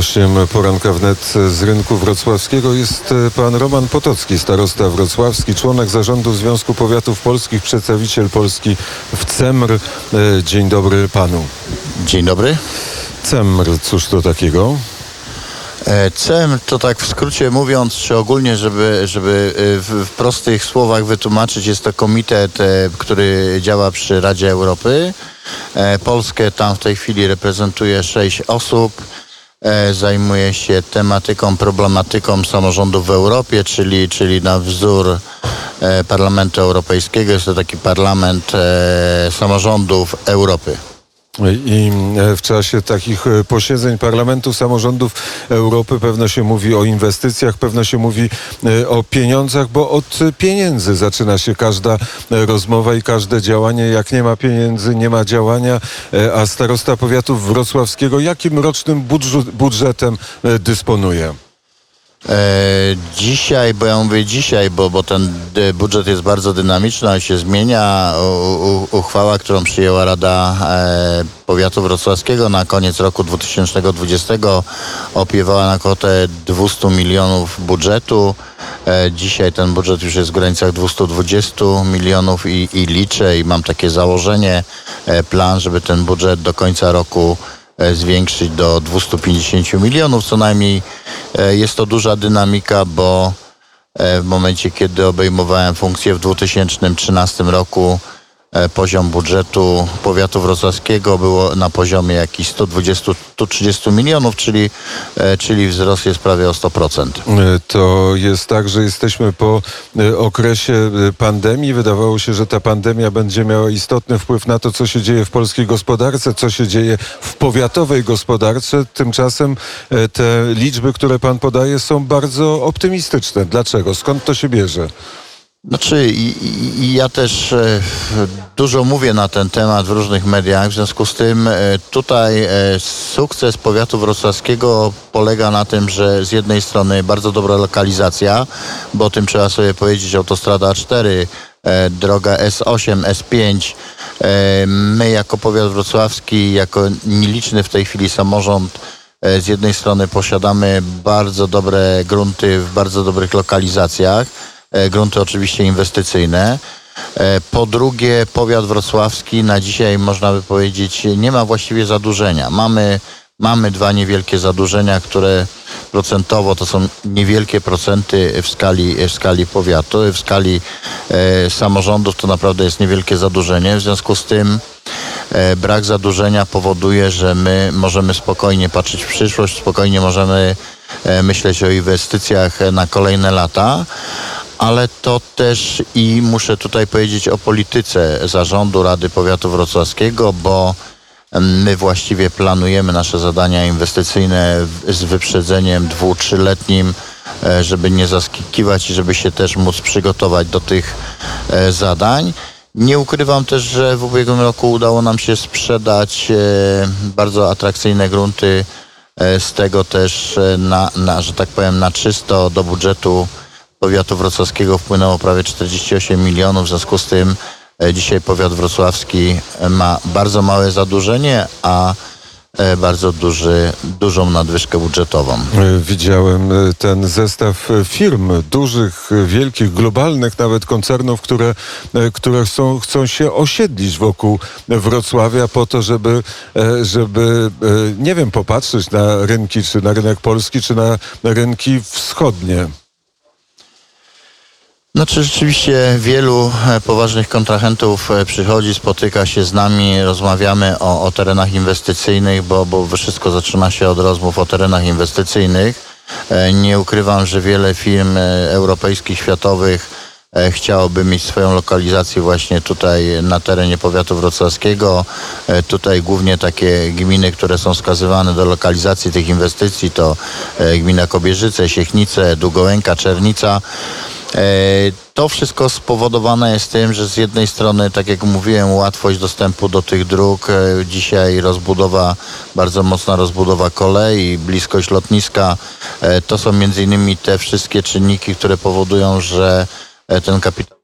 Gościem poranka wnet z rynku wrocławskiego jest e, pan Roman Potocki, starosta wrocławski, członek zarządu Związku Powiatów Polskich, przedstawiciel Polski w CEMR. E, Dzień dobry panu. Dzień dobry. CEMR, cóż to takiego? E, CEM to tak w skrócie mówiąc, czy ogólnie, żeby, żeby w, prostych słowach wytłumaczyć, jest to komitet, który działa przy Radzie Europy. Polskę tam w tej chwili reprezentuje sześć osób. E, Zajmuje się tematyką, problematyką samorządów w Europie, czyli, czyli na wzór e, Parlamentu Europejskiego. Jest to taki parlament e, samorządów Europy. I e, w czasie takich e, posiedzeń Parlamentu Samorządów Europy pewno się mówi o inwestycjach, pewno się mówi e, o pieniądzach, bo od pieniędzy zaczyna się każda rozmowa i każde działanie. Jak nie ma pieniędzy, nie ma działania. A starosta powiatu wrocławskiego jakim rocznym budżetem dysponuje? E, dzisiaj, bo ja mówię dzisiaj, bo, bo ten e, budżet jest bardzo dynamiczny, on się zmienia. U, uchwała, którą przyjęła Rada e, Powiatu Wrocławskiego na koniec roku 2020 opiewała na kwotę 200 milionów budżetu. Dzisiaj ten budżet już jest w granicach 220 milionów i, i liczę i mam takie założenie, plan, żeby ten budżet do końca roku zwiększyć do 250 milionów co najmniej. E, Jest to duża dynamika, bo e, w momencie, kiedy obejmowałem funkcję w 2013 roku, e, poziom budżetu powiatu wrocławskiego było na poziomie jakichś 120-130 milionów, czyli, e, czyli wzrost jest prawie o 100%. E, To jest tak, że jesteśmy po e, okresie e, pandemii. Wydawało się, że ta pandemia będzie miała istotny wpływ na to, co się dzieje w polskiej gospodarce, co się dzieje w powiatowej gospodarce. Tymczasem e, te liczby, które pan podaje, są bardzo optymistyczne. Dlaczego? Skąd to się bierze? Znaczy, i, i, ja też e, dużo mówię na ten temat w różnych mediach, w związku z tym e, tutaj e, sukces powiatu wrocławskiego polega na tym, że z jednej strony bardzo dobra lokalizacja, bo o tym trzeba sobie powiedzieć, autostrada A4, e, droga S8, S5. E, my jako powiat wrocławski, jako nieliczny w tej chwili samorząd, z jednej strony posiadamy bardzo dobre grunty w bardzo dobrych lokalizacjach, grunty oczywiście inwestycyjne. E, Po drugie, powiat wrocławski na dzisiaj można by powiedzieć nie ma właściwie zadłużenia. Mamy, mamy dwa niewielkie zadłużenia, które procentowo to są niewielkie procenty w skali, w skali powiatu, w skali e, samorządów to naprawdę jest niewielkie zadłużenie. W związku z tym e, brak zadłużenia powoduje, że my możemy spokojnie patrzeć w przyszłość, spokojnie możemy e, myśleć o inwestycjach e, na kolejne lata. Ale to też i muszę tutaj powiedzieć o polityce zarządu Rady Powiatu Wrocławskiego, bo my właściwie planujemy nasze zadania inwestycyjne z wyprzedzeniem dwu, trzyletnim, e, żeby nie zaskakiwać i żeby się też móc przygotować do tych e, zadań. Nie ukrywam też, że w ubiegłym roku udało nam się sprzedać e, bardzo atrakcyjne grunty. Z tego też, na, na, że tak powiem, na czysto do budżetu powiatu wrocławskiego wpłynęło prawie 48 milionów. W związku z tym e, dzisiaj powiat wrocławski e, ma bardzo małe zadłużenie, a e, bardzo duży, dużą nadwyżkę budżetową. Widziałem ten zestaw firm, dużych, wielkich, globalnych nawet koncernów, które, które chcą, chcą się osiedlić wokół Wrocławia po to, żeby, żeby nie wiem, popatrzeć na rynki, czy na rynek polski, czy na rynki wschodnie. Znaczy rzeczywiście wielu e, poważnych kontrahentów e, przychodzi, spotyka się z nami, rozmawiamy o, o terenach inwestycyjnych, bo, bo wszystko zaczyna się od rozmów o terenach inwestycyjnych. E, Nie ukrywam, że wiele firm europejskich, światowych chciałoby mieć swoją lokalizację właśnie tutaj na terenie powiatu wrocławskiego. Tutaj głównie takie gminy, które są wskazywane do lokalizacji tych inwestycji to gmina Kobierzyce, Siechnice, Długołęka, Czernica. E, To wszystko spowodowane jest tym, że z jednej strony, tak jak mówiłem, łatwość dostępu do tych dróg, e, dzisiaj rozbudowa, bardzo mocna rozbudowa kolei, bliskość lotniska, e, to są między innymi te wszystkie czynniki, które powodują, że ten kapitał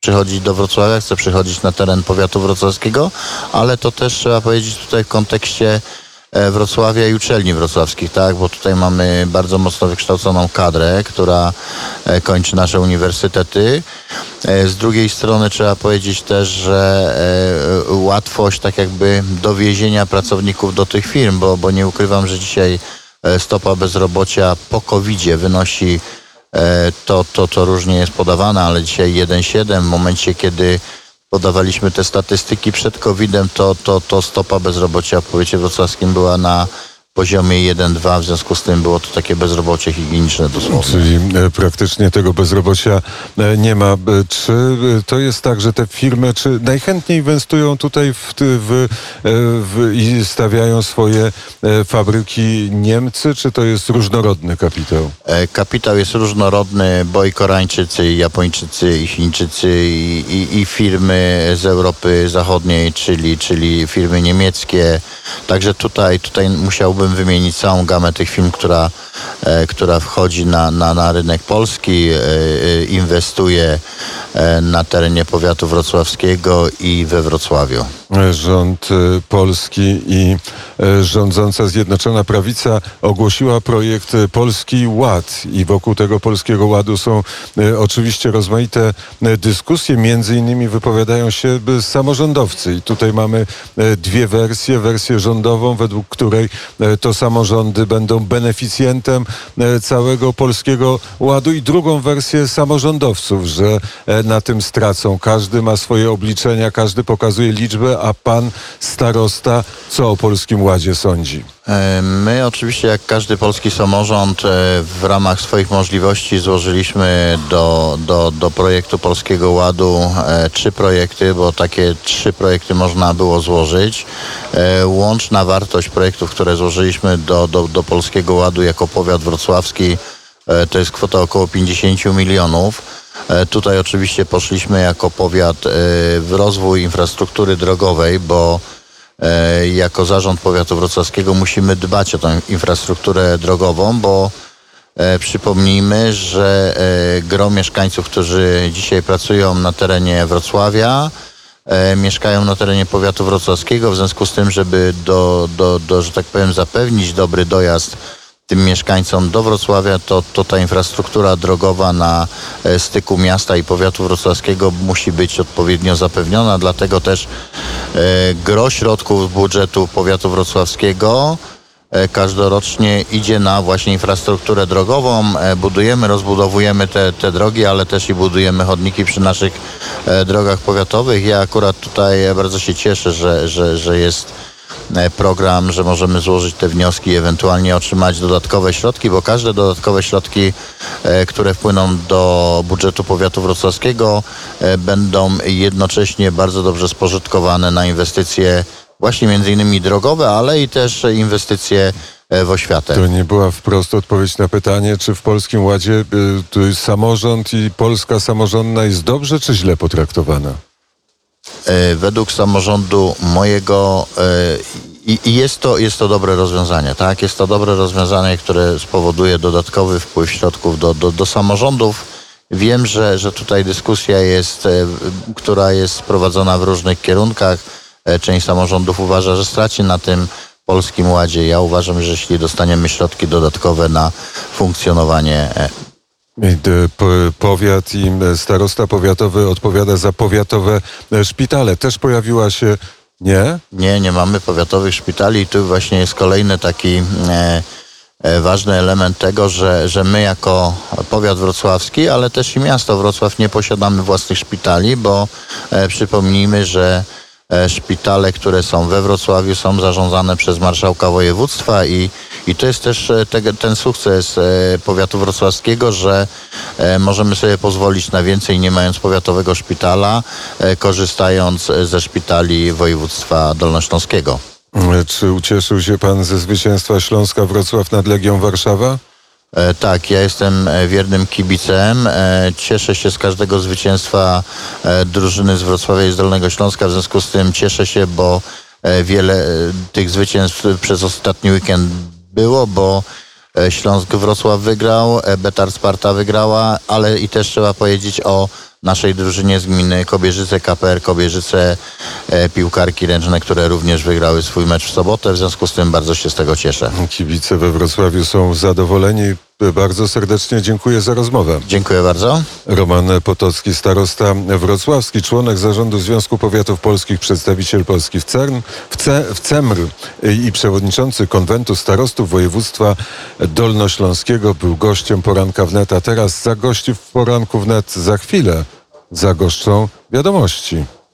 przychodzi do Wrocławia, chce przychodzić na teren powiatu wrocławskiego, ale to też trzeba powiedzieć tutaj w kontekście Wrocławia i uczelni wrocławskich, tak? Bo tutaj mamy bardzo mocno wykształconą kadrę, która e, kończy nasze uniwersytety. E, Z drugiej strony trzeba powiedzieć też, że e, łatwość tak jakby dowiezienia pracowników do tych firm, bo, bo nie ukrywam, że dzisiaj e, stopa bezrobocia po covid wynosi e, to, to, to różnie jest podawane, ale dzisiaj 1,7 w momencie, kiedy podawaliśmy te statystyki przed COVID-em, to, to, to stopa bezrobocia w powiecie wrocławskim była na poziomie 1,2, w związku z tym było to takie bezrobocie higieniczne dosłownie. Czyli e, praktycznie tego bezrobocia e, nie ma. E, Czy to jest tak, że te firmy czy najchętniej inwestują tutaj w, w, w, i stawiają swoje fabryki Niemcy, czy to jest różnorodny kapitał? Kapitał jest różnorodny, bo i Koreańczycy, i Japończycy, i Chińczycy, i, i, i firmy z Europy Zachodniej, czyli, czyli firmy niemieckie. Także tutaj, tutaj musiałbym wymienić całą gamę tych firm, która, e, która wchodzi na, na, na rynek polski, e, e, inwestuje na terenie powiatu wrocławskiego i we Wrocławiu. E, Rząd e, polski i e, rządząca Zjednoczona Prawica ogłosiła projekt e, Polski Ład i wokół tego Polskiego Ładu są e, oczywiście rozmaite e, dyskusje. Między innymi wypowiadają się e, samorządowcy i tutaj mamy e, dwie wersje. Wersję rządową, według której e, to samorządy będą beneficjentem e, całego Polskiego Ładu i drugą wersję samorządowców, że e, na tym stracą. Każdy ma swoje obliczenia, każdy pokazuje liczbę, a pan starosta co o Polskim Ładzie sądzi? E, My oczywiście, jak każdy polski samorząd, e, w ramach swoich możliwości złożyliśmy do, do, do projektu Polskiego Ładu e, trzy projekty, bo takie trzy projekty można było złożyć. Łączna wartość projektów, które złożyliśmy do, do, do Polskiego Ładu jako powiat wrocławski, to jest kwota około 50 milionów. E, Tutaj oczywiście poszliśmy jako powiat e, w rozwój infrastruktury drogowej, bo E, jako zarząd powiatu wrocławskiego musimy dbać o tę infrastrukturę drogową, bo przypomnijmy, że gro mieszkańców, którzy dzisiaj pracują na terenie Wrocławia, mieszkają na terenie powiatu wrocławskiego, w związku z tym, żeby do, do, do że tak powiem, zapewnić dobry dojazd tym mieszkańcom do Wrocławia, to, to ta infrastruktura drogowa na e, styku miasta i powiatu wrocławskiego musi być odpowiednio zapewniona, dlatego też e, gro środków z budżetu powiatu wrocławskiego e, każdorocznie idzie na właśnie infrastrukturę drogową. Budujemy, rozbudowujemy te, te drogi, ale też i budujemy chodniki przy naszych drogach powiatowych. Ja akurat tutaj bardzo się cieszę, że, że, że jest program, że możemy złożyć te wnioski i ewentualnie otrzymać dodatkowe środki, bo każde dodatkowe środki, e, które wpłyną do budżetu powiatu wrocławskiego, e, będą jednocześnie bardzo dobrze spożytkowane na inwestycje właśnie między innymi drogowe, ale i też inwestycje e, w oświatę. To nie była wprost odpowiedź na pytanie, czy w Polskim Ładzie samorząd i Polska samorządna jest dobrze czy źle potraktowana? E, Według samorządu mojego e, i, jest, to, jest to dobre rozwiązanie, tak? Jest to dobre rozwiązanie, które spowoduje dodatkowy wpływ środków do, do, do samorządów. Wiem, że, że tutaj dyskusja jest, e, która jest prowadzona w różnych kierunkach. Część samorządów uważa, że straci na tym Polskim Ładzie. Ja uważam, że jeśli dostaniemy środki dodatkowe na funkcjonowanie Powiat i m, starosta powiatowy odpowiada za powiatowe e, szpitale. Też pojawiła się, nie? Nie, nie mamy powiatowych szpitali i tu właśnie jest kolejny taki e, e, ważny element tego, że, że my jako powiat wrocławski, ale też i miasto Wrocław nie posiadamy własnych szpitali, bo e, przypomnijmy, że e, szpitale, które są we Wrocławiu są zarządzane przez marszałka województwa i, i to jest też e, te, ten sukces e, powiatu wrocławskiego, że e, możemy sobie pozwolić na więcej nie mając powiatowego szpitala, korzystając ze szpitali województwa dolnośląskiego. Czy ucieszył się pan ze zwycięstwa Śląska Wrocław nad Legią Warszawa? Tak, ja jestem wiernym kibicem. Cieszę się z każdego zwycięstwa drużyny z Wrocławia i z Dolnego Śląska. W związku z tym cieszę się, bo wiele tych zwycięstw przez ostatni weekend było, bo e, Śląsk Wrocław wygrał, e, Betar Sparta wygrała, ale i też trzeba powiedzieć o naszej drużynie z gminy Kobierzyce, KPR Kobierzyce, e, piłkarki ręczne, które również wygrały swój mecz w sobotę, w związku z tym bardzo się z tego cieszę. Kibice we Wrocławiu są zadowoleni. Bardzo serdecznie dziękuję za rozmowę. Dziękuję bardzo. Roman Potocki, starosta wrocławski, członek zarządu Związku Powiatów Polskich, przedstawiciel Polski w CERN, w, Ce, w CEMR i przewodniczący konwentu starostów województwa dolnośląskiego był gościem poranka wnet, a teraz zagości w poranku wnet za chwilę zagoszczą wiadomości.